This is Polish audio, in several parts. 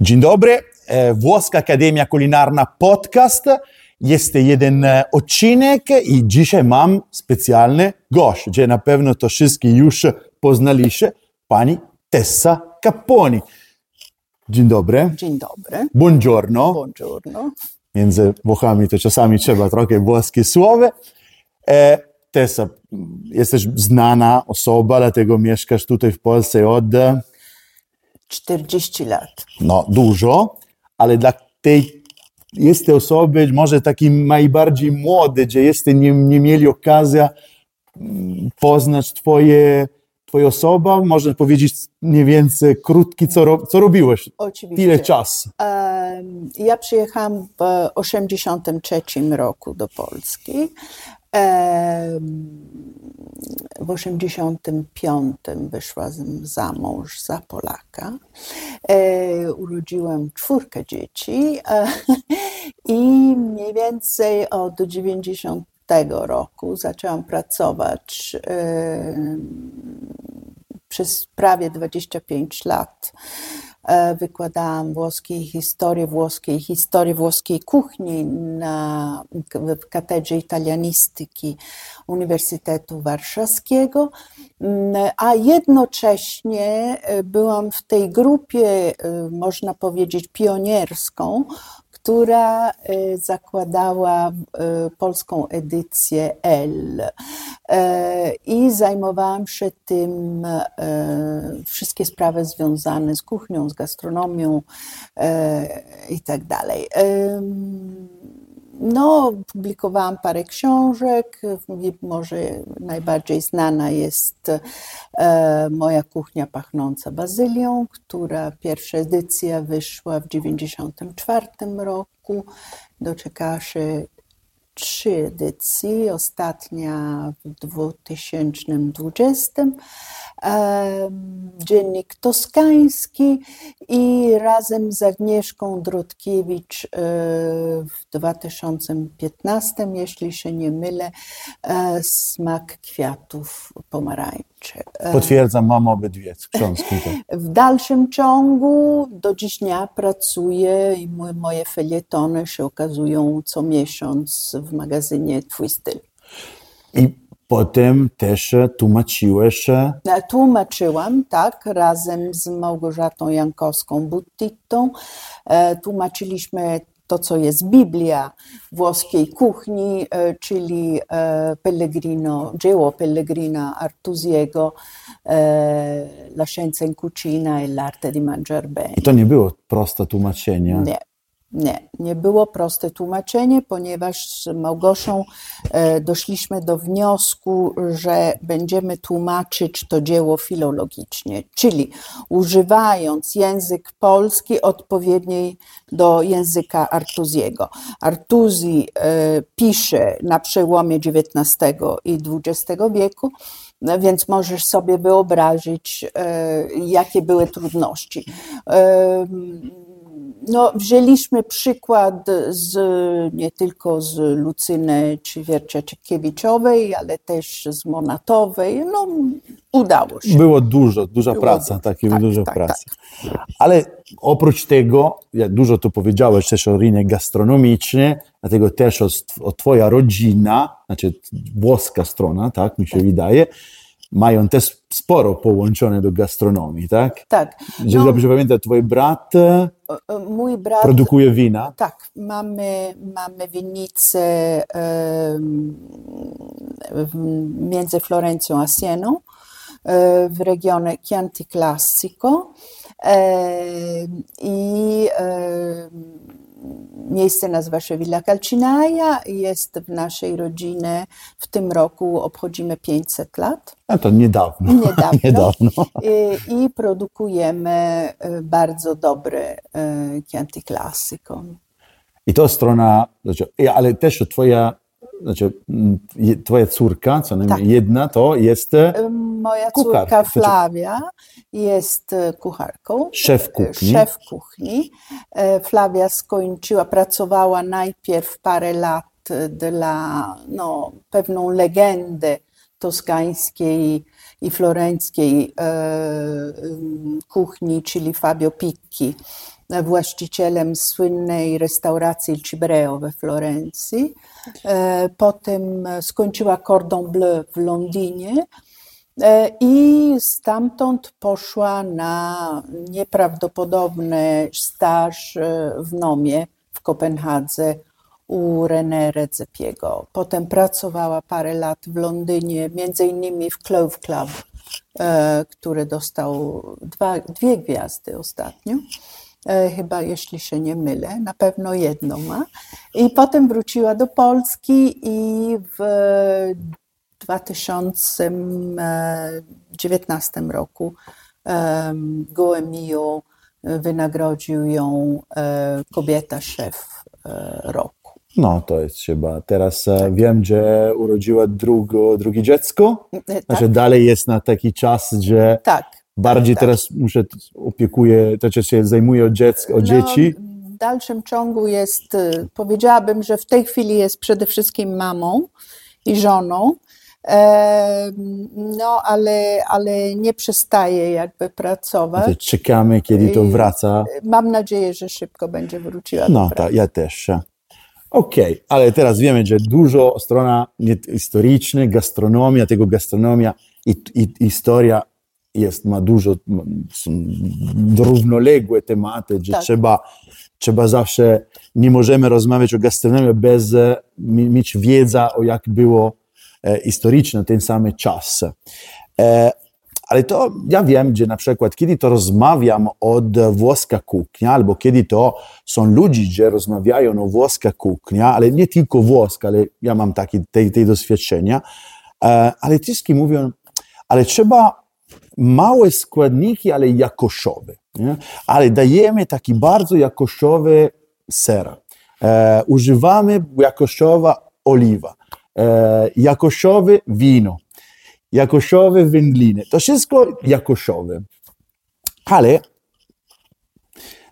Dzień dobry, e, Włoska Akademia Kulinarna Podcast. Jest jeden e, odcinek i dzisiaj mam specjalny gość, gdzie na pewno to wszyscy już poznaliście, pani Tessa Capponi. Dzień dobry. Dzień dobry. Buongiorno. Buongiorno. Między Włochami to czasami trzeba trochę włoskie słowa. E, Tessa, jesteś znana osoba, dlatego mieszkasz tutaj w Polsce od 40 lat. no, dużo, ale dla tej jest te osoby, może taki najbardziej młode, gdzie jeszcze nie, nie mieli okazji mm, poznać twoje, twoje osoba, można powiedzieć mniej więcej krótki, co, ro, co robiłeś, Oczywiście. ile czasu. Ja przyjechałam w 83 roku do Polski. W 85 wyszłam za mąż za Polaka. E, Urodziłam czwórkę dzieci e, i mniej więcej od 90 roku zaczęłam pracować em, przez prawie 25 lat e, wykładałam włoskiej historii, włoskiej historii włoskiej kuchni na, w katedrze italianistyki Uniwersytetu Warszawskiego, Mm, a jednocześnie e, byłam w tej grupie, e, można powiedzieć, pionierską, która e, zakładała e, polską edycję L. E, I zajmowałam się tym e, wszystkie sprawy związane z kuchnią, z gastronomią e, No, publikowałam parę książek. Może najbardziej znana jest e, Moja kuchnia pachnąca bazylią, która pierwsza edycja wyszła w 1994 roku. Doczekała się trzy edycji, ostatnia w 2020. Em, Dziennik Toskański i razem z Agnieszką Drutkiewicz e, w 2015, jeśli się nie mylę, e, Smak kwiatów pomarańczy. E, Potwierdzam, mam obydwie książki. Tak. w dalszym ciągu do dziś dnia pracuję i mo- moje felietony się okazują co miesiąc w magazynie Twój styl. I potem też tłumaczyłeś E, Tłumaczyłam, tak, razem z Małgorzatą Jankowską-Buttitą. E, Tłumaczyliśmy to, co jest Biblia włoskiej kuchni, e, czyli Pellegrino, dzieło Pellegrina Artusiego, La scienza in cucina e l'arte di mangiar bene. To nie było proste tłumaczenie. Nie, nie, nie było proste tłumaczenie, ponieważ z Małgoszą e, doszliśmy do wniosku, że będziemy tłumaczyć to dzieło filologicznie, czyli używając język polski odpowiedniej do języka Artusiego. Artusi e, pisze na przełomie XIX i XX wieku, no więc możesz sobie wyobrazić, e, jakie były trudności. No, wzięliśmy przykład z, nie tylko z Lucyny czy Wierciaczykiewiczowej, ale też z Monatowej. No, udało się. Było dużo, duża Było praca, du- takie tak, dużo tak, pracy. Ale oprócz tego, ja dużo tu powiedziałeś też o rynek gastronomiczny, dlatego też o, o twoja rodzina, znaczy włoska strona, tak mi się wydaje, mają też sporo połączone do gastronomii, tak? Tak. Że No, dobrze pamiętam, twój brat e, e, mój brat produkuje wina. Tak, mamy, mamy winnicę między Florencją a Sieną e, w regionie Chianti Classico Em, i miejsce nazywa się Villa Calcinaia. Jest w naszej rodzinie w tym roku obchodzimy 500 lat. A to niedawno. Niedawno. niedawno. I, i produkujemy e, bardzo dobre e, Chianti Classico. I to strona, i- ale też twoja, znaczy, mm, twoja córka, co najmniej Tak. jedna, to jest e, Moja Kucharka, córka znaczy- Flavia jest e, kucharką. Szef e, kuchni. Szef kuchni. Flavia skończyła, pracowała najpierw parę lat dla no, pewną legendę toskańskiej i florenckiej kuchni, czyli Fabio Picchi. właścicielem słynnej restauracji Il Cibreo we Florencji. E, Potem skończyła Cordon Bleu w Londynie e, i stamtąd poszła na nieprawdopodobny staż e, w Nomie w Kopenhadze u René Redzepiego. Potem pracowała parę lat w Londynie, między innymi w Clove Club, e, który dostał dwa, dwie gwiazdy ostatnio. E, chyba, jeśli się nie mylę, na pewno jedną ma. I potem wróciła do Polski i w 2019 roku Goemio wynagrodził ją e, kobieta szef e, roku. No, to jest chyba. Teraz e, wiem, że urodziła drugo, drugie dziecko, E, że dalej jest na taki czas, że Tak. Bardziej tak. teraz muszę opiekuję, to się zajmuję o, dzieck, o dzieci. No, w dalszym ciągu jest, y, powiedziałabym, że w tej chwili jest przede wszystkim mamą i żoną. No, ale, ale nie przestaje jakby pracować. Czekamy, kiedy to wraca. Mam nadzieję, że szybko będzie wróciła No, tak, ja też. Okej, ale teraz wiemy, że dużo strona historyczna, gastronomia, tego gastronomia i, i historia jest, ma dużo równoległe tematy, że Tak. trzeba, trzeba zawsze, nie możemy rozmawiać o gastronomii bez e, mi- mieć wiedza o jak było e, historyczne ten sam czas. E, ale to ja wiem, że na przykład kiedy to rozmawiam od włoska kuchnia, albo kiedy to są ludzie, że rozmawiają o włoska kuchnia, ale nie tylko włoska, ale ja mam takie te, te doświadczenia, e, ale wszyscy mówią, ale trzeba małe składniki, ale jakościowe. Nie? Ale dajemy taki bardzo jakościowy ser. E, używamy jakościowa oliwa, e, jakościowe wino, jakościowe wędliny. To wszystko jakościowe. Ale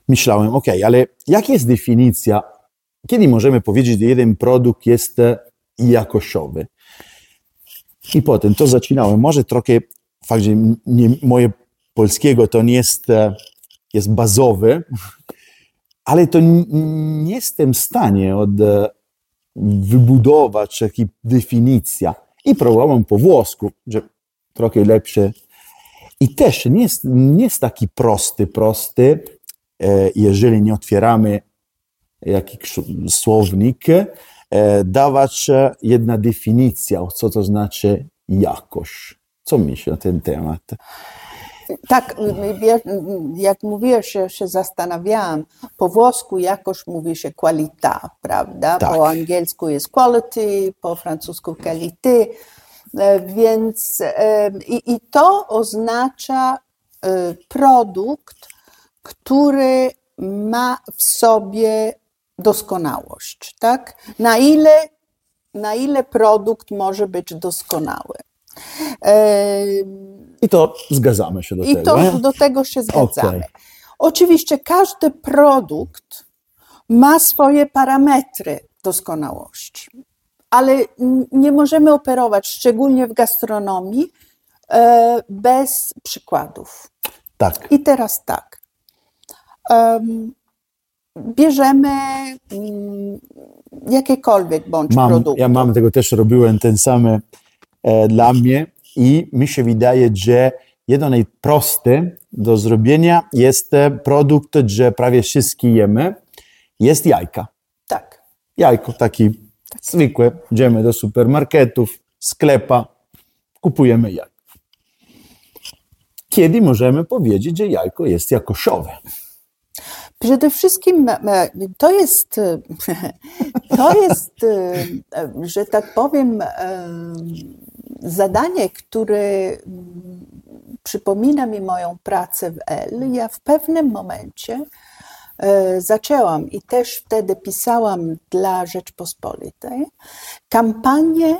myślałem, ok, ale jaka jest definicja, kiedy możemy powiedzieć, że jeden produkt jest jakościowy? I potem to zaczynałem. Może trochę fakt, że nie, moje polskiego to nie jest, e, jest bazowe, ale to nie jestem w stanie od, e, wybudować jakaś definicja. I próbowałem po włosku, że trochę lepsze. I też nie jest, nie jest taki prosty, prosty, e, jeżeli nie otwieramy jakiś słownik, dawać jedna definicja, co to znaczy jakość. Co myślisz na ten temat? Tak, jak mówiłeś, ja się zastanawiałam. Po włosku jakoś mówi się qualità, prawda? Tak. Po angielsku jest quality, po francusku qualité. E, Więc e, i, i to oznacza e, produkt, który ma w sobie doskonałość, tak? Na ile, na ile produkt może być doskonały. I to zgadzamy się do i tego. to, nie? do tego się zgadzamy. Okej. Oczywiście każdy produkt ma swoje parametry doskonałości, ale nie możemy operować, szczególnie w gastronomii, e, bez przykładów. Tak. I teraz tak. Em, bierzemy mm, jakiekolwiek bądź Mam, produkt. ja mam tego też robiłem ten sam dla mnie i mi się wydaje, że jedno najproste do zrobienia jest e, produkt, że prawie wszyscy jemy, jest jajka. Tak. Jajko taki zwykłe, idziemy do supermarketów, sklepa, kupujemy jajko. Kiedy możemy powiedzieć, że jajko jest jakościowe? Przede wszystkim e, to jest, e, to jest, e, e, że tak powiem, e, zadanie, które mm, przypomina mi moją pracę w L. Ja w pewnym momencie e, zaczęłam i też wtedy pisałam dla Rzeczpospolitej kampanię,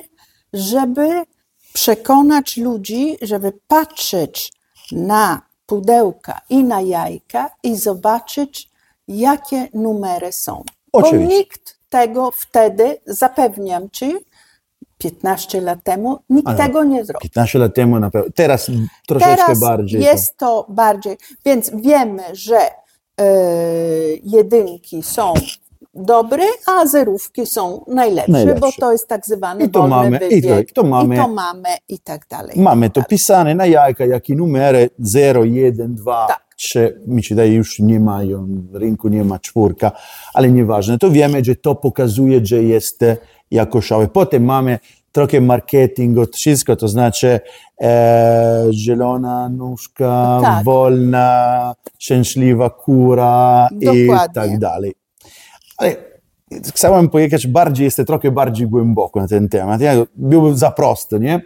żeby przekonać ludzi, żeby patrzeć na pudełka i na jajka i zobaczyć, jakie numery są. Oczywiście. Bo nikt tego wtedy, zapewniam ci, 15 lat temu, nikt Ale tego nie zrobił. 15 lat temu na pewno. Teraz troszeczkę Teraz bardziej. to- jest to bardziej, więc wiemy, że e, jedynki są dobre, a zerówki są najlepsze, Najlepsze. bo to jest tak zwany I to wolny mamy- i to- i to mamy- I to mamy i tak dalej. Mamy to pisane na jajka, jakie numery 0, 1, 2, Tak. 3. Mi się daje, już nie mają, w rynku nie ma czwórka, ale nieważne. To wiemy, że to pokazuje, że jest e, jakościowe. Potem mamy trochę marketing od wszystko, to znaczy e, zielona nóżka, Tak. wolna, szczęśliwa kura i Dokładnie. tak dalej. Ale chciałem pojechać bardziej, jest trochę bardziej głęboko na ten temat. Ja, byłby za prosto, nie?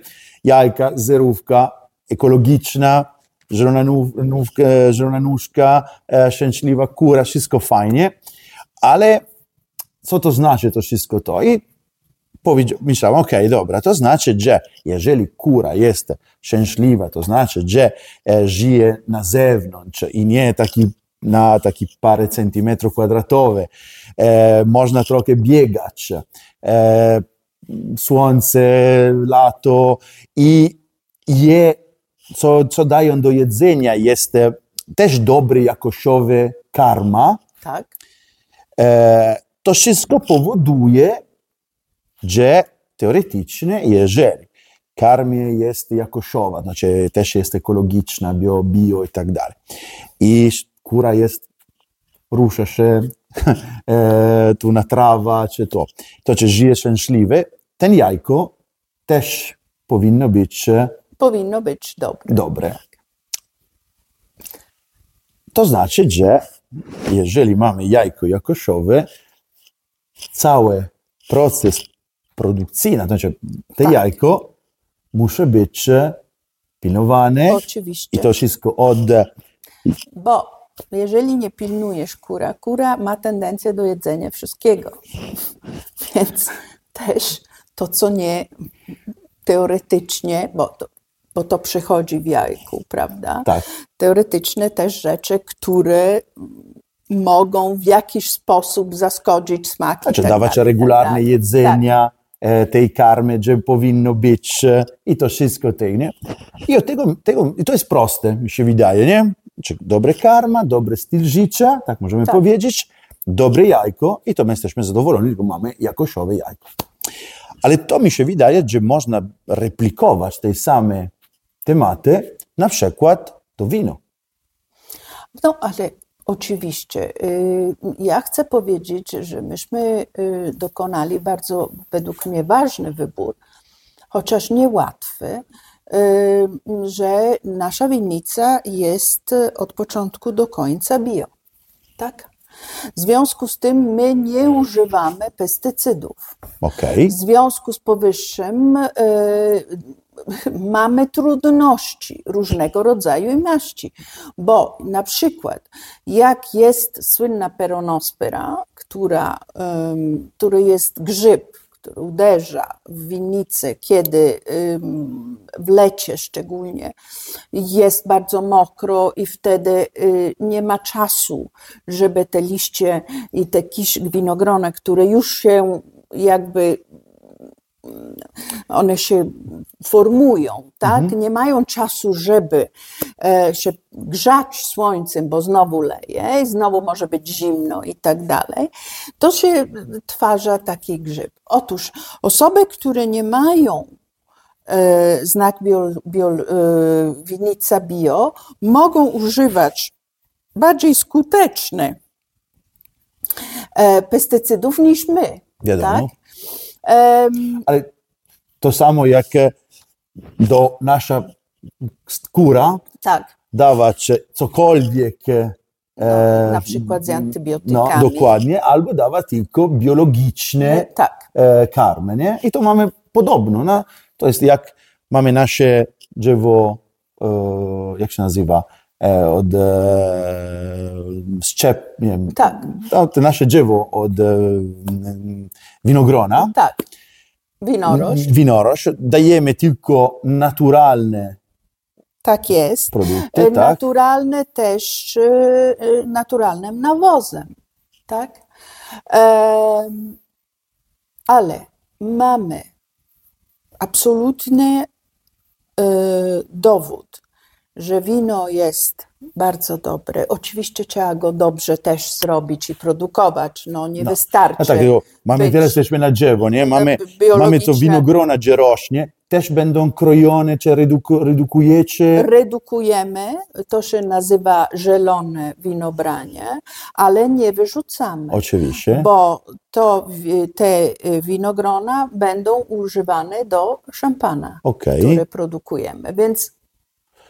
Jajka, zerówka, ekologiczna, zielona, nów, nówka, zielona nóżka, e, szczęśliwa kura, wszystko fajnie, ale co to znaczy to wszystko to? I powiedział, myślałem, okej, dobra, to znaczy, że jeżeli kura jest szczęśliwa, to znaczy, że e, żyje na zewnątrz i nie taki na taki parę centymetrów kwadratowych, e, można trochę biegać, e, słońce, lato i je, co, co dają do jedzenia, jest e, też dobry, jakościowy karma, Tak? e, to wszystko powoduje, że teoretycznie, jeżeli karmia jest jakościowa, znaczy też jest ekologiczna, bio, bio i tak dalej, i kura jest, rusza się e, tu na trawa, czy to, to czy żyje szczęśliwe, ten jajko też powinno być e, Powinno być dobre. dobre. To znaczy, że jeżeli mamy jajko jakościowe, cały proces produkcyjny, to znaczy to Tak. jajko musi być e, pilnowane Oczywiście. i to wszystko od... Bo jeżeli nie pilnujesz kura, kura ma tendencję do jedzenia wszystkiego. Więc też to, co nie teoretycznie, bo to, bo to przychodzi w jajku, prawda? Tak. Teoretyczne też rzeczy, które mogą w jakiś sposób zaskoczyć smak. i Znaczy tak dawać dalej, regularne tak jedzenia e, tej karmy, że powinno być e, i to wszystko tej, nie? I od tego, tego, i to jest proste, mi się wydaje, nie? Dobre karma, dobry styl życia, tak możemy Tak. powiedzieć, dobre jajko i to my jesteśmy zadowoleni, bo mamy jakościowe jajko. Ale to mi się wydaje, że można replikować te same tematy, na przykład to wino. No, ale oczywiście. y, Ja chcę powiedzieć, że myśmy y, dokonali bardzo, według mnie, ważny wybór, chociaż niełatwy, y, że nasza winnica jest od początku do końca bio. Tak? W związku z tym my nie używamy pestycydów. Okej, W związku z powyższym mamy trudności różnego rodzaju i maści, bo na przykład jak jest słynna peronospera, która, em, który jest grzyb, który uderza w winnicę, kiedy em, w lecie szczególnie jest bardzo mokro i wtedy y, nie ma czasu, żeby te liście i te kisz winogrona, które już się jakby one się formują, tak? Nie mają czasu, żeby e, się grzać słońcem, bo znowu leje, i znowu może być zimno i tak dalej, to się twarza taki grzyb. Otóż osoby, które nie mają e, znak bio, bio, e, winnica bio, mogą używać bardziej skuteczne e, pestycydów niż my. wiadomo. Tak? Em, Ale to samo jak e, do nasza skóra tak. dawać cokolwiek. e, No, na przykład z antybiotykami. No, dokładnie, albo dawać tylko biologiczne Tak, e, karmy. Nie? I to mamy podobno. No? To jest jak mamy nasze drzewo, e, jak się nazywa, e, od e, szczep, nie wiem, tak, to, nasze drzewo od e, winogrona, tak. Winorośl, winorośl, dajemy tylko naturalne tak jest. produkty, E, tak? Naturalne też, e, e, naturalnym nawozem, tak? Ale mamy absolutny e, dowód, że wino jest bardzo dobre. Oczywiście trzeba go dobrze też zrobić i produkować. No nie wystarczy. A tak, mamy teraz jesteśmy na drzewo, nie? Mamy, biologiczne. mamy to winogrona, gdzie rośnie, też będą krojone, czy reduku, redukujecie? redukujemy, to się nazywa zielone winobranie, ale nie wyrzucamy. Oczywiście. Bo to, te y, winogrona będą używane do szampana, Okej. które produkujemy. Więc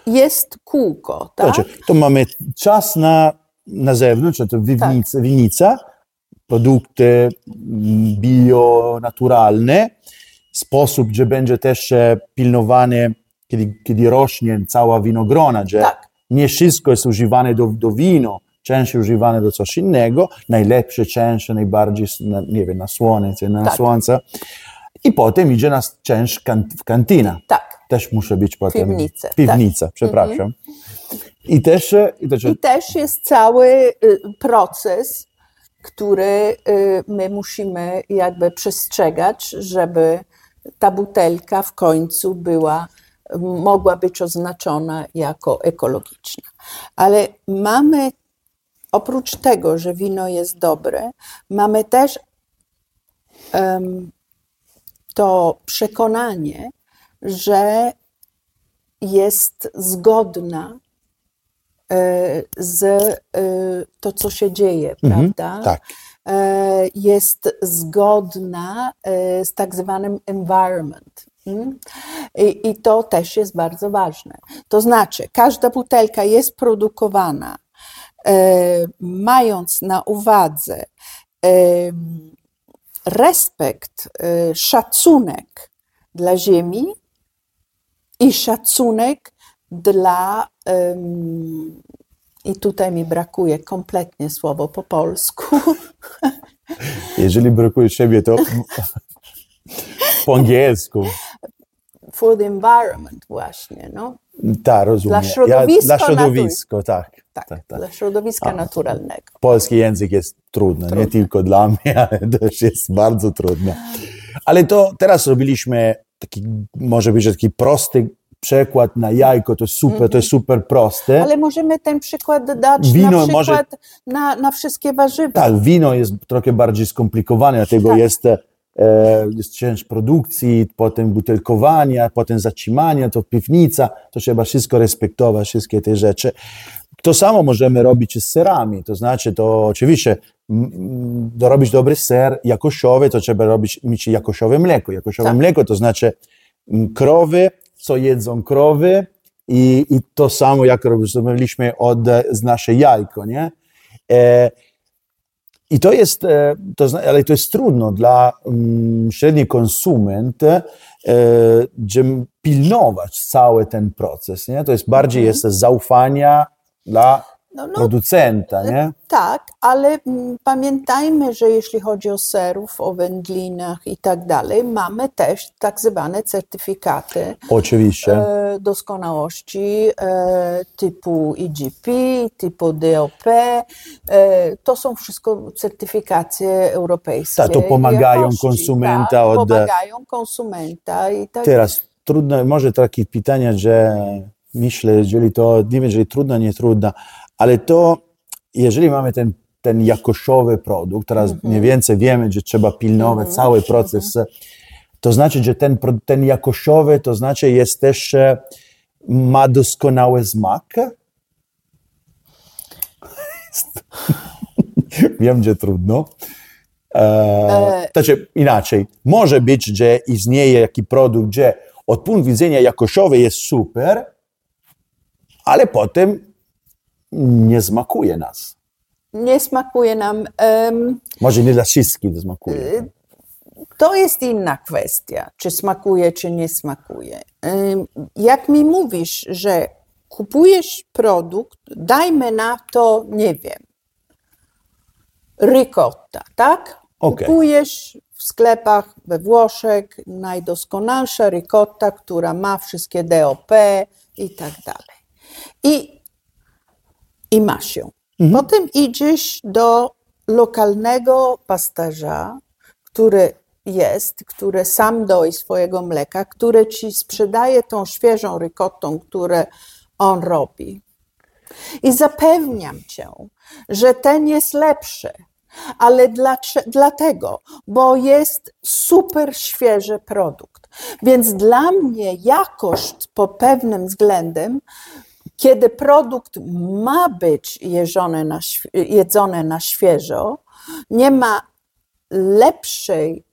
jest kółko, tak? Znaczy, to mamy czas na, na zewnątrz, to winnica, winnica, produkty mm, bio, naturalne, sposób, że będzie też pilnowane, kiedy, kiedy rośnie cała winogrona, że Tak. nie wszystko jest używane do, do wino, część używane do coś innego, najlepsze część, najbardziej, na, nie wiem, na słońce, na Tak. słońce. I potem idzie na część kan, w kantyna. Tak. Też muszę być potem. Piwnice, tak. Piwnica, przepraszam. I też, e, i też I też jest cały y, proces, który y, my musimy jakby przestrzegać, żeby ta butelka w końcu była, mogła być oznaczona jako ekologiczna. Ale mamy, oprócz tego, że wino jest dobre, mamy też em, to przekonanie, że jest zgodna e, z e, to, co się dzieje, prawda? tak. E, Jest zgodna z tak zwanym environment. mm? I, I to też jest bardzo ważne. To znaczy, każda butelka jest produkowana mając na uwadze respekt, szacunek dla ziemi i szacunek dla. em, I tutaj mi brakuje kompletnie słowo po polsku. Jeżeli brakuje siebie, to po angielsku. For the environment, właśnie. No. Tak, rozumiem. Dla środowiska dla środowiska, tak. Tak, tak, tak. dla środowiska naturalnego. Polski język jest trudny, nie tylko dla mnie, ale też jest bardzo trudny. Ale to teraz robiliśmy taki, może być taki prosty przekład na jajko, to jest super, to jest super proste. Ale możemy ten przykład dać Wino na przykład może- na, na wszystkie warzywa. Tak, wino jest trochę bardziej skomplikowane, dlatego Tak. jest, e, jest część produkcji, potem butelkowania, potem zatrzymania, to piwnica, to trzeba wszystko respektować, wszystkie te rzeczy. To samo możemy robić z serami, to znaczy to oczywiście mm, mm, dorobić dobry ser jakościowy, to trzeba robić mieć jakościowe mleko. Jakościowe Tak. mleko to znaczy mm, krowy, co jedzą krowy i, i to samo jak robiliśmy od z nasze jajko, nie? E, i to jest, e, to, ale to jest trudno dla mm, średni konsument, e, pilnować cały ten proces. Nie? To jest bardziej jest zaufania dla No, no, producenta. Nie? Tak, ale mm, pamiętajmy, że jeśli chodzi o serów, o wędlinach i tak dalej, mamy też tak zwane certyfikaty Oczywiście. e, doskonałości e, typu IGP, typu DOP. E, to są wszystko certyfikacje europejskie. Tak, to pomagają jakości, konsumenta tak, od- Pomagają konsumenta i tak Teraz trudno, może takie pytania, że myślę, jeżeli to, nie wiem, jeżeli trudno, nie trudno, ale to, jeżeli mamy ten, ten jakościowy produkt, teraz mniej więcej wiemy, że trzeba pilnować cały proces, to znaczy, że ten, ten jakościowy, to znaczy jest też, e, ma doskonały smak. Wiem, że trudno. E, znaczy inaczej, może być, że istnieje jakiś produkt, że od punktu widzenia jakościowy jest super, ale potem nie smakuje nas. nie smakuje nam. em, Może nie dla wszystkich smakuje. To jest inna kwestia, czy smakuje, czy nie smakuje. Ym, Jak mi mówisz, że kupujesz produkt, dajmy na to, nie wiem, ricotta, tak? Okej. Kupujesz w sklepach we Włoszech najdoskonalsza ricotta, która ma wszystkie DOP i tak dalej. I, i masz ją. Potem idziesz do lokalnego pasterza, który jest, który sam doi swojego mleka, który ci sprzedaje tą świeżą rykottą, które on robi. I zapewniam cię, że ten jest lepszy. Ale dlatego, bo jest super świeży produkt. Więc dla mnie jakość pod pewnym względem, kiedy produkt ma być jedzony na, świeżo, nie ma lepszej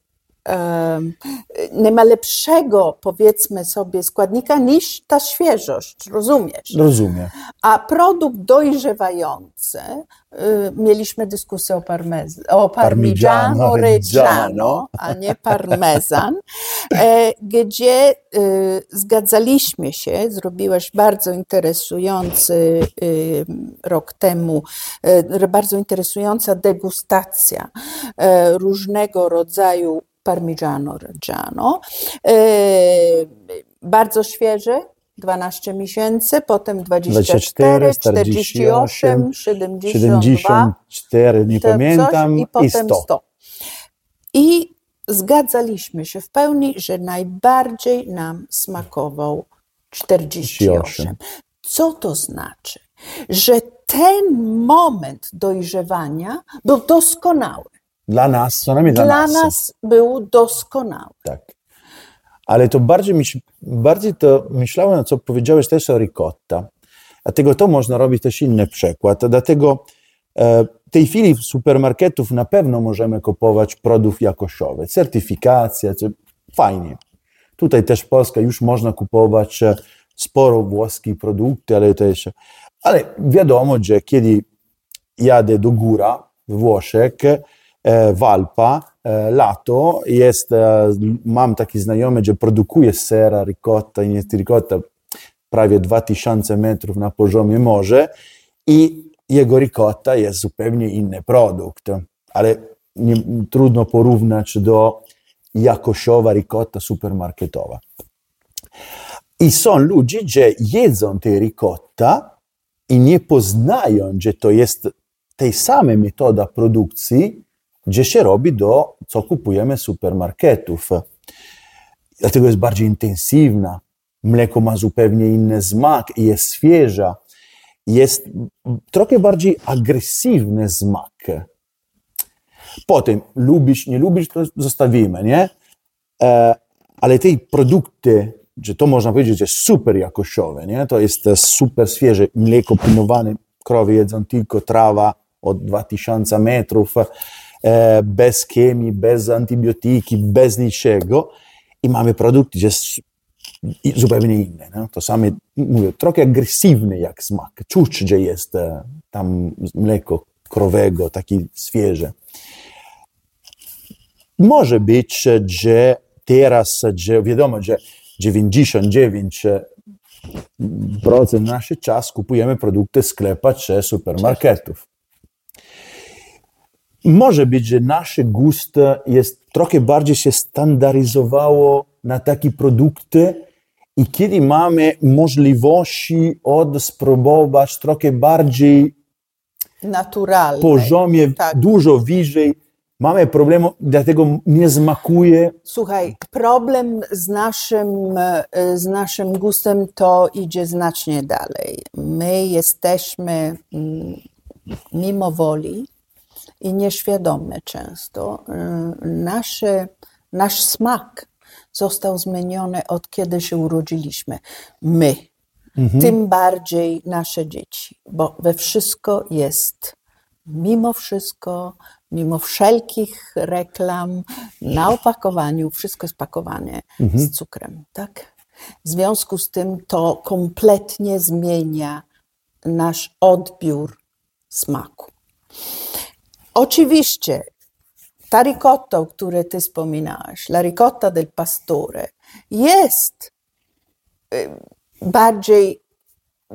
nie ma lepszego, powiedzmy sobie, składnika niż ta świeżość, rozumiesz? Rozumiem. A produkt dojrzewający, y, mieliśmy dyskusję o, parmez, o parmigiano reggiano, a nie parmezan, e, gdzie y, zgadzaliśmy się, zrobiłaś bardzo interesujący y, rok temu, bardzo interesująca degustacja e, różnego rodzaju Parmigiano Reggiano. E, bardzo świeży, 12 miesięcy, potem 24, 24 48, 72, 74, nie pamiętam, i potem 100. 100. I zgadzaliśmy się w pełni, że najbardziej nam smakował 48. Co to znaczy? Że ten moment dojrzewania był doskonały. Dla nas, co najmniej dla, dla nas. nas był doskonały. Tak. Ale to bardziej, mi, bardziej to myślałem, co powiedziałeś też o ricotta. Dlatego to można robić też inny przykład. Dlatego e, w tej chwili w supermarketów na pewno możemy kupować produkt jakościowy. Certyfikacja, fajnie. Tutaj też w Polsce już można kupować e, sporo włoskich produktów, ale też... Ale wiadomo, że kiedy jadę do góra w Włoszech, Walpa, lato. Jest, mam taki znajomy, że produkuje sera, ricotta, i jest ricotta prawie 2000 metrów na poziomie morza i jego ricotta jest zupełnie inny produkt, ale nie, trudno porównać do jakościowa ricotta supermarketowa. I są ludzie, że jedzą te ricotta i nie poznają, że to jest tej samej metoda produkcji, gdzie się robi do, co kupujemy z supermarketów. Dlatego jest bardziej intensywna. Mleko ma zupełnie inny smak jest świeża. Jest trochę bardziej agresywny smak. Potem lubisz, nie lubisz, to zostawimy, nie? E, ale te produkty, że to można powiedzieć, że super jakościowe, nie? To jest super świeże mleko pinowane, krowy jedzą tylko trawa od 2000 metrów, bez chemii, bez antibiotyki, bez niczego i mamy produkty zupełnie inne. No? To same, mówię, trochę agresywny jak smak. Czuć, że jest e, tam mleko krowego, taki świeże. Może być, że teraz, że wiadomo, że 99% naszych czas kupujemy produkty sklepa czy supermarketów. Może być, że nasz gust jest trochę bardziej się standaryzowało na takie produkty i kiedy mamy możliwości od spróbować trochę bardziej naturalne, poziomie tak. dużo wyżej, mamy problem, dlatego nie smakuje. Słuchaj, problem z naszym, z naszym gustem to idzie znacznie dalej. My jesteśmy mm, mimo woli i nieświadome często. Y, nasze, nasz smak został zmieniony od kiedy się urodziliśmy. My, mhm. tym bardziej nasze dzieci, bo we wszystko jest, mimo wszystko, mimo wszelkich reklam, na opakowaniu, wszystko jest pakowane mhm. z cukrem, tak? W związku z tym to kompletnie zmienia nasz odbiór smaku. Oczywiście ta ricotta, o której ty wspominałaś, la ricotta del pastore, jest y, bardziej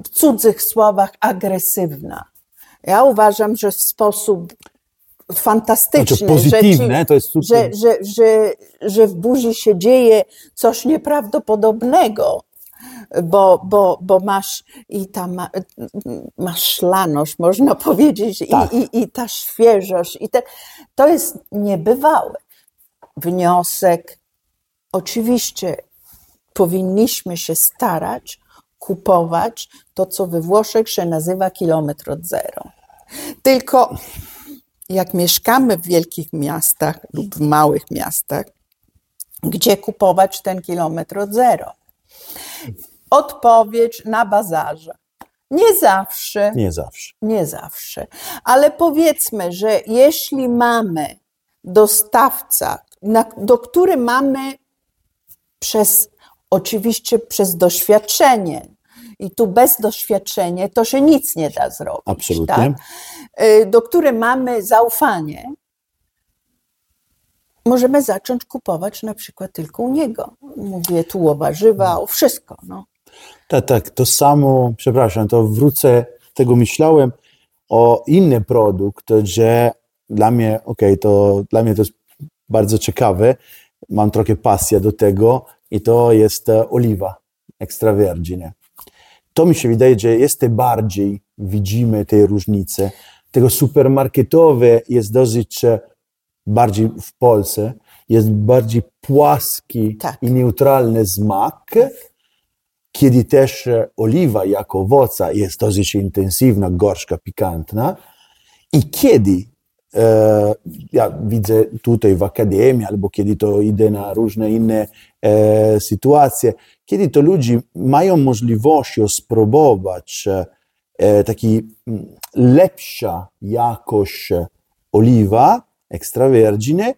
w cudzych słowach agresywna. Ja uważam, że w sposób fantastyczny, znaczy pozytywne, że, to jest super. Że, że, że, że w buzi się dzieje coś nieprawdopodobnego bo, bo, bo masz i ta ma, masz szlaność, można powiedzieć, tak. i, i, i ta świeżość. I te, to jest niebywałe. Wniosek, oczywiście powinniśmy się starać kupować to, co we Włoszech się nazywa kilometr od zero. Tylko jak mieszkamy w wielkich miastach lub w małych miastach, gdzie kupować ten kilometr od zero? Odpowiedź na bazarze. Nie zawsze. Nie zawsze. Nie zawsze. Ale powiedzmy, że jeśli mamy dostawca, na, do który mamy przez, oczywiście przez doświadczenie, i tu bez doświadczenia to się nic nie da zrobić. Absolutnie. Tak? Y, Do który mamy zaufanie, możemy zacząć kupować na przykład tylko u niego. Mówię tu o warzywa, o wszystko. No. Tak, tak, to samo, przepraszam, to wrócę, tego myślałem o inny produkt, że dla mnie, okej, to dla mnie to jest bardzo ciekawe, mam trochę pasję do tego i to jest e, oliwa extravergine. To mi się wydaje, że jest bardziej widzimy te różnice. Tego supermarketowe jest dosyć e, bardziej w Polsce, jest bardziej płaski Tak. i neutralny smak, kiedy też e, oliwa jako owoca jest dosyć intensywna, gorzka, pikantna. I kiedy e, ja widzę tutaj w akademii, albo kiedy to idę na różne inne e, sytuacje, kiedy to ludzie mają możliwość spróbować e, e, taki mm, lepsza jakość oliwa extravergine,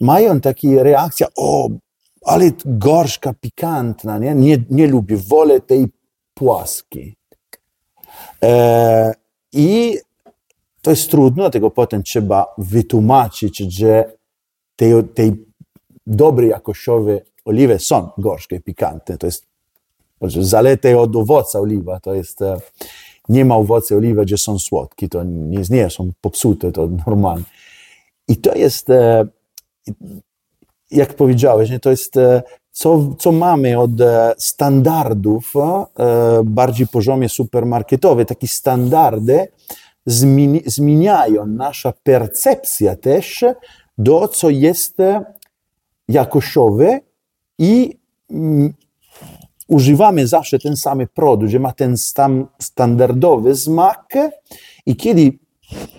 mają takie reakcje, o, ale gorzka, pikantna, nie? Nie, nie lubię, wolę tej płaskiej. E, I to jest trudno, dlatego potem trzeba wytłumaczyć, że te, te dobre jakościowe oliwy są gorzkie pikantne. To jest zaletę od owoca oliwa. To jest, e, nie ma owoce oliwy, gdzie są słodkie. To nie, nie są popsute, to normalne. I to jest, e, jak powiedziałeś, nie, to jest e, co, co mamy od e, standardów e, bardziej poziomie supermarketowe. Takie standardy zmieni, zmieniają nasza percepcja też do co jest jakościowe i mm, używamy zawsze ten sam produkt, że ma ten sam standardowy smak i kiedy,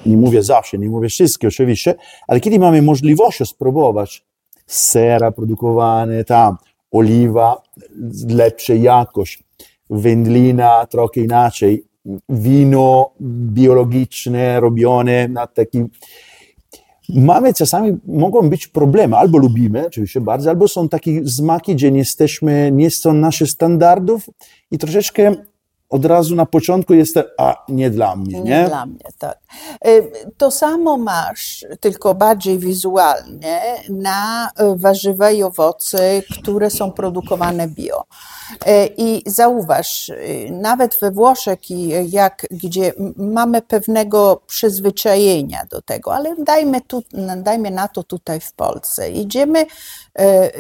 nie mówię zawsze, nie mówię wszystkie oczywiście, ale kiedy mamy możliwość spróbować sera produkowane tam, oliwa z lepszej jakości, wędlina trochę inaczej, wino biologiczne robione na taki mamy czasami, mogą być problemy, albo lubimy oczywiście bardzo, albo są takie smaki, gdzie nie jesteśmy, nie są nasze standardów i troszeczkę od razu na początku jest, a nie dla mnie, nie? Nie dla mnie, tak. Y, To samo masz, tylko bardziej wizualnie, na y, warzywa i owoce, które są produkowane bio. Y, I zauważ, nawet we Włoszech, jak, gdzie mamy pewnego przyzwyczajenia do tego, ale dajmy, tu, dajmy na to tutaj w Polsce. Idziemy,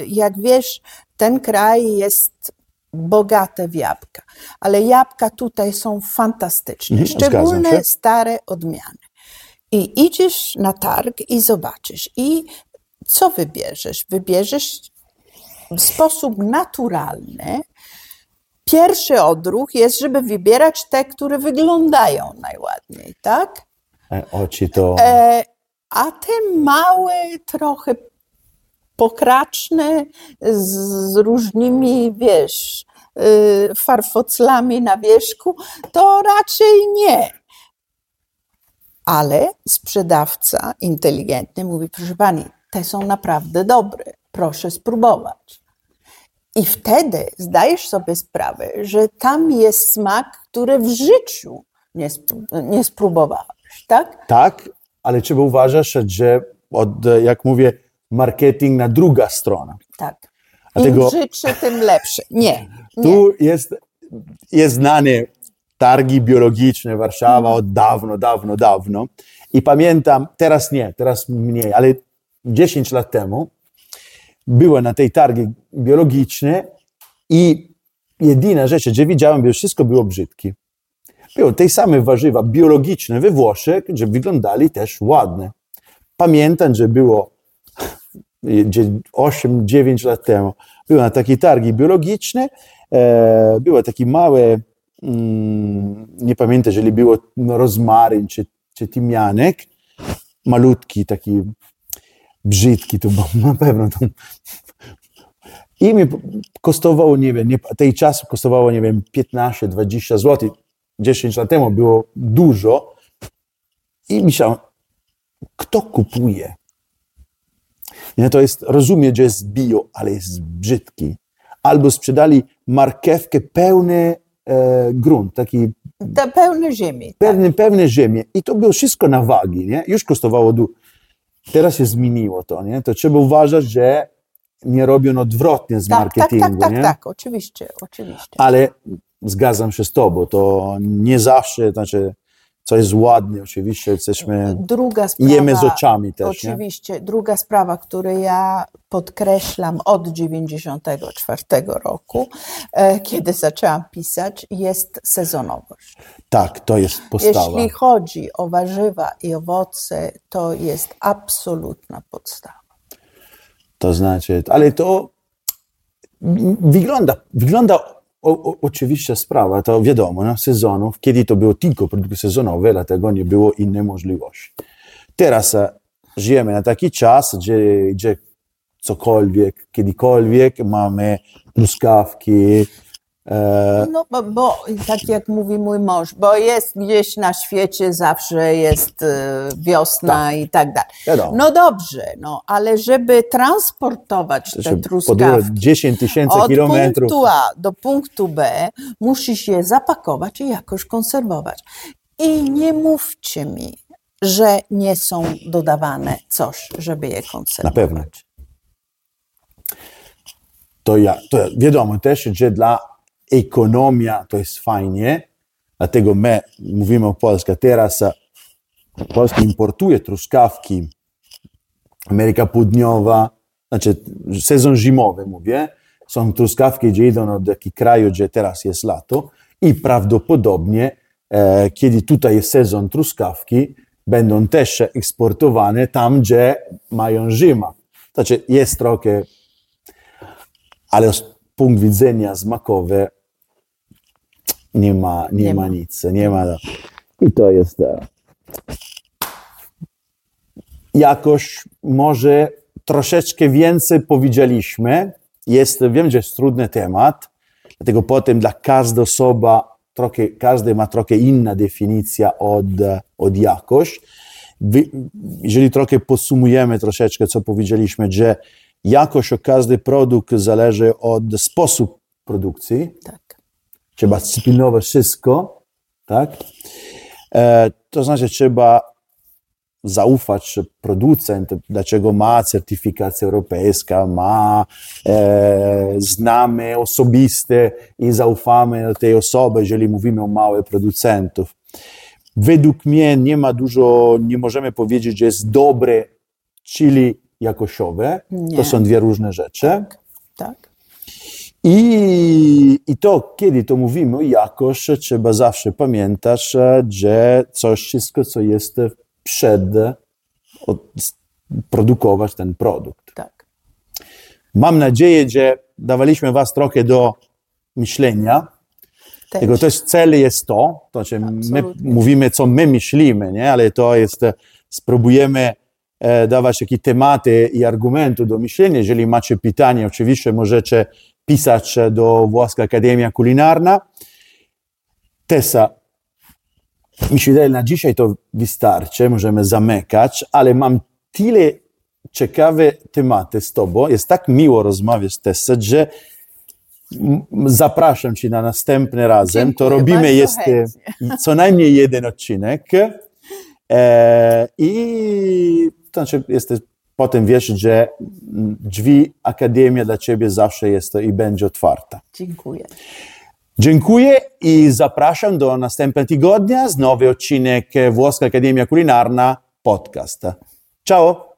jak wiesz, ten kraj jest bogate w jabłka, ale jabłka tutaj są fantastyczne, Mhm, szczególne stare odmiany. I idziesz na targ i zobaczysz. I co wybierzesz? Wybierzesz w sposób naturalny. Pierwszy odruch jest, żeby wybierać te, które wyglądają najładniej, tak? E, Oczy to... E, a te małe, trochę pokraczne, z, z różnymi, wiesz, y, farfoclami na wierzchu, to raczej nie. Ale sprzedawca inteligentny mówi, proszę pani, te są naprawdę dobre, proszę spróbować. I wtedy zdajesz sobie sprawę, że tam jest smak, który w życiu nie, nie spróbowałeś, tak? Tak, ale trzeba uważać, że od, jak mówię, marketing na druga strona. Tak. Dlatego- Im życzę, tym lepsze. Nie, nie. Tu jest, jest znane targi biologiczne Warszawa od dawno, dawno, dawno. I pamiętam, teraz nie, teraz mniej, ale 10 lat temu byłem na tej targi biologiczne i jedyna rzecz, że widziałem, że wszystko było brzydkie. Były te same warzywa biologiczne we Włoszech, że wyglądali też ładne. Pamiętam, że było gdzie 8-9 lat temu, byłem na takie targi biologiczne, e, były takie małe, mm, nie pamiętam, jeżeli było rozmaryn czy, czy tymianek, malutki, taki brzydki, to na pewno to i mi kosztowało, nie wiem, nie, tej czasu kosztowało, nie wiem, 15-20 zł. 10 lat temu było dużo. I myślałem, kto kupuje? I to jest, rozumiem, że jest bio, ale jest brzydki. Albo sprzedali markewkę pełny e, grunt, taki Te pełne ziemi. pewne, pewne ziemię. I to było wszystko na wagi, nie? Już kosztowało dużo. Teraz się zmieniło to, nie? To trzeba uważać, że nie robią odwrotnie z Tak, tak, marketingu, tak, tak, nie? tak, oczywiście, oczywiście. Ale zgadzam się z tobą, to nie zawsze, znaczy, co jest ładne, oczywiście jesteśmy, Druga sprawa, jemy z oczami też, nie? Oczywiście. Druga sprawa, którą ja podkreślam od 94 roku, e, kiedy zaczęłam pisać, jest sezonowość. Tak, to jest postawa. Jeśli chodzi o warzywa i owoce, to jest absolutna podstawa. To znaczy, ale to wygląda, wygląda o, o, oczywista sprawa, to wiadomo, no, sezonów, kiedy to było tylko produkty sezonowe, dlatego nie było innej możliwości. Teraz e, żyjemy na taki czas, gdzie, gdzie cokolwiek, kiedykolwiek mamy truskawki, No, bo, bo tak jak mówi mój mąż, bo jest gdzieś na świecie, zawsze jest e, wiosna i tak dalej. Wiadomo. No dobrze, no, ale żeby transportować te truskawki 10 tysięcy od kilometrów. punktu A do punktu B, musisz je zapakować i jakoś konserwować. I nie mówcie mi, że nie są dodawane coś, żeby je konserwować. Na pewno. To, ja, to wiadomo też, że dla ekonomia to jest fajnie, dlatego my mówimy o Polsce. Teraz e, Polska importuje truskawki, Ameryka Południowa, znaczy sezon zimowy mówię, są truskawki, gdzie idą od takiego kraju, gdzie teraz jest lato i prawdopodobnie, e, kiedy tutaj jest sezon truskawki, będą też eksportowane tam, gdzie mają zima. Znaczy jest trochę, ale z punktu widzenia smakowy nie ma, nie, Nie ma ma. nic, nie ma. I to jest e, jakoś może troszeczkę więcej powiedzieliśmy. Jest, wiem, że jest trudny temat, dlatego potem dla każda osoba, trochę, każdy ma trochę inna definicja od, od jakość. Jeżeli trochę podsumujemy troszeczkę, co powiedzieliśmy, że jakość o każdy produkt zależy od sposobu produkcji, Tak. Trzeba pilnować wszystko, tak? E, to znaczy trzeba zaufać producent, dlaczego ma certyfikację europejską, ma e, znamy osobiste i zaufamy do tej osoby, jeżeli mówimy o małych producentów. Według mnie nie ma dużo, nie możemy powiedzieć, że jest dobre, czyli jakościowe. Nie. To są dwie różne rzeczy. Tak. tak. I, I to, kiedy to mówimy o jakości, trzeba zawsze pamiętać, że coś, wszystko, co jest przed, od, produkować ten produkt. tak. Mam nadzieję, że dawaliśmy Was trochę do myślenia. Też. Tego też cel jest to, to znaczy my mówimy, co my myślimy, nie? ale to jest, spróbujemy e, dawać jakieś tematy i argumenty do myślenia. Jeżeli macie pytania, oczywiście możecie pisać do Włoska Akademia Kulinarna. Tessa, mi się wydaje, na dzisiaj to wystarczy, możemy zamykać, ale mam tyle ciekawe tematy z Tobą. Jest tak miło rozmawiać z Tessą, że zapraszam Cię na następny razem. to Dziękuję, robimy bardzo jest e, chętnie. co najmniej jeden odcinek e, i to znaczy jesteś, potem wiesz, że drzwi Akademia dla Ciebie zawsze jest i będzie otwarta. Dziękuję. Dziękuję i zapraszam do następnego tygodnia z nowy odcinek Włoska Akademia Kulinarna podcast. Ciao!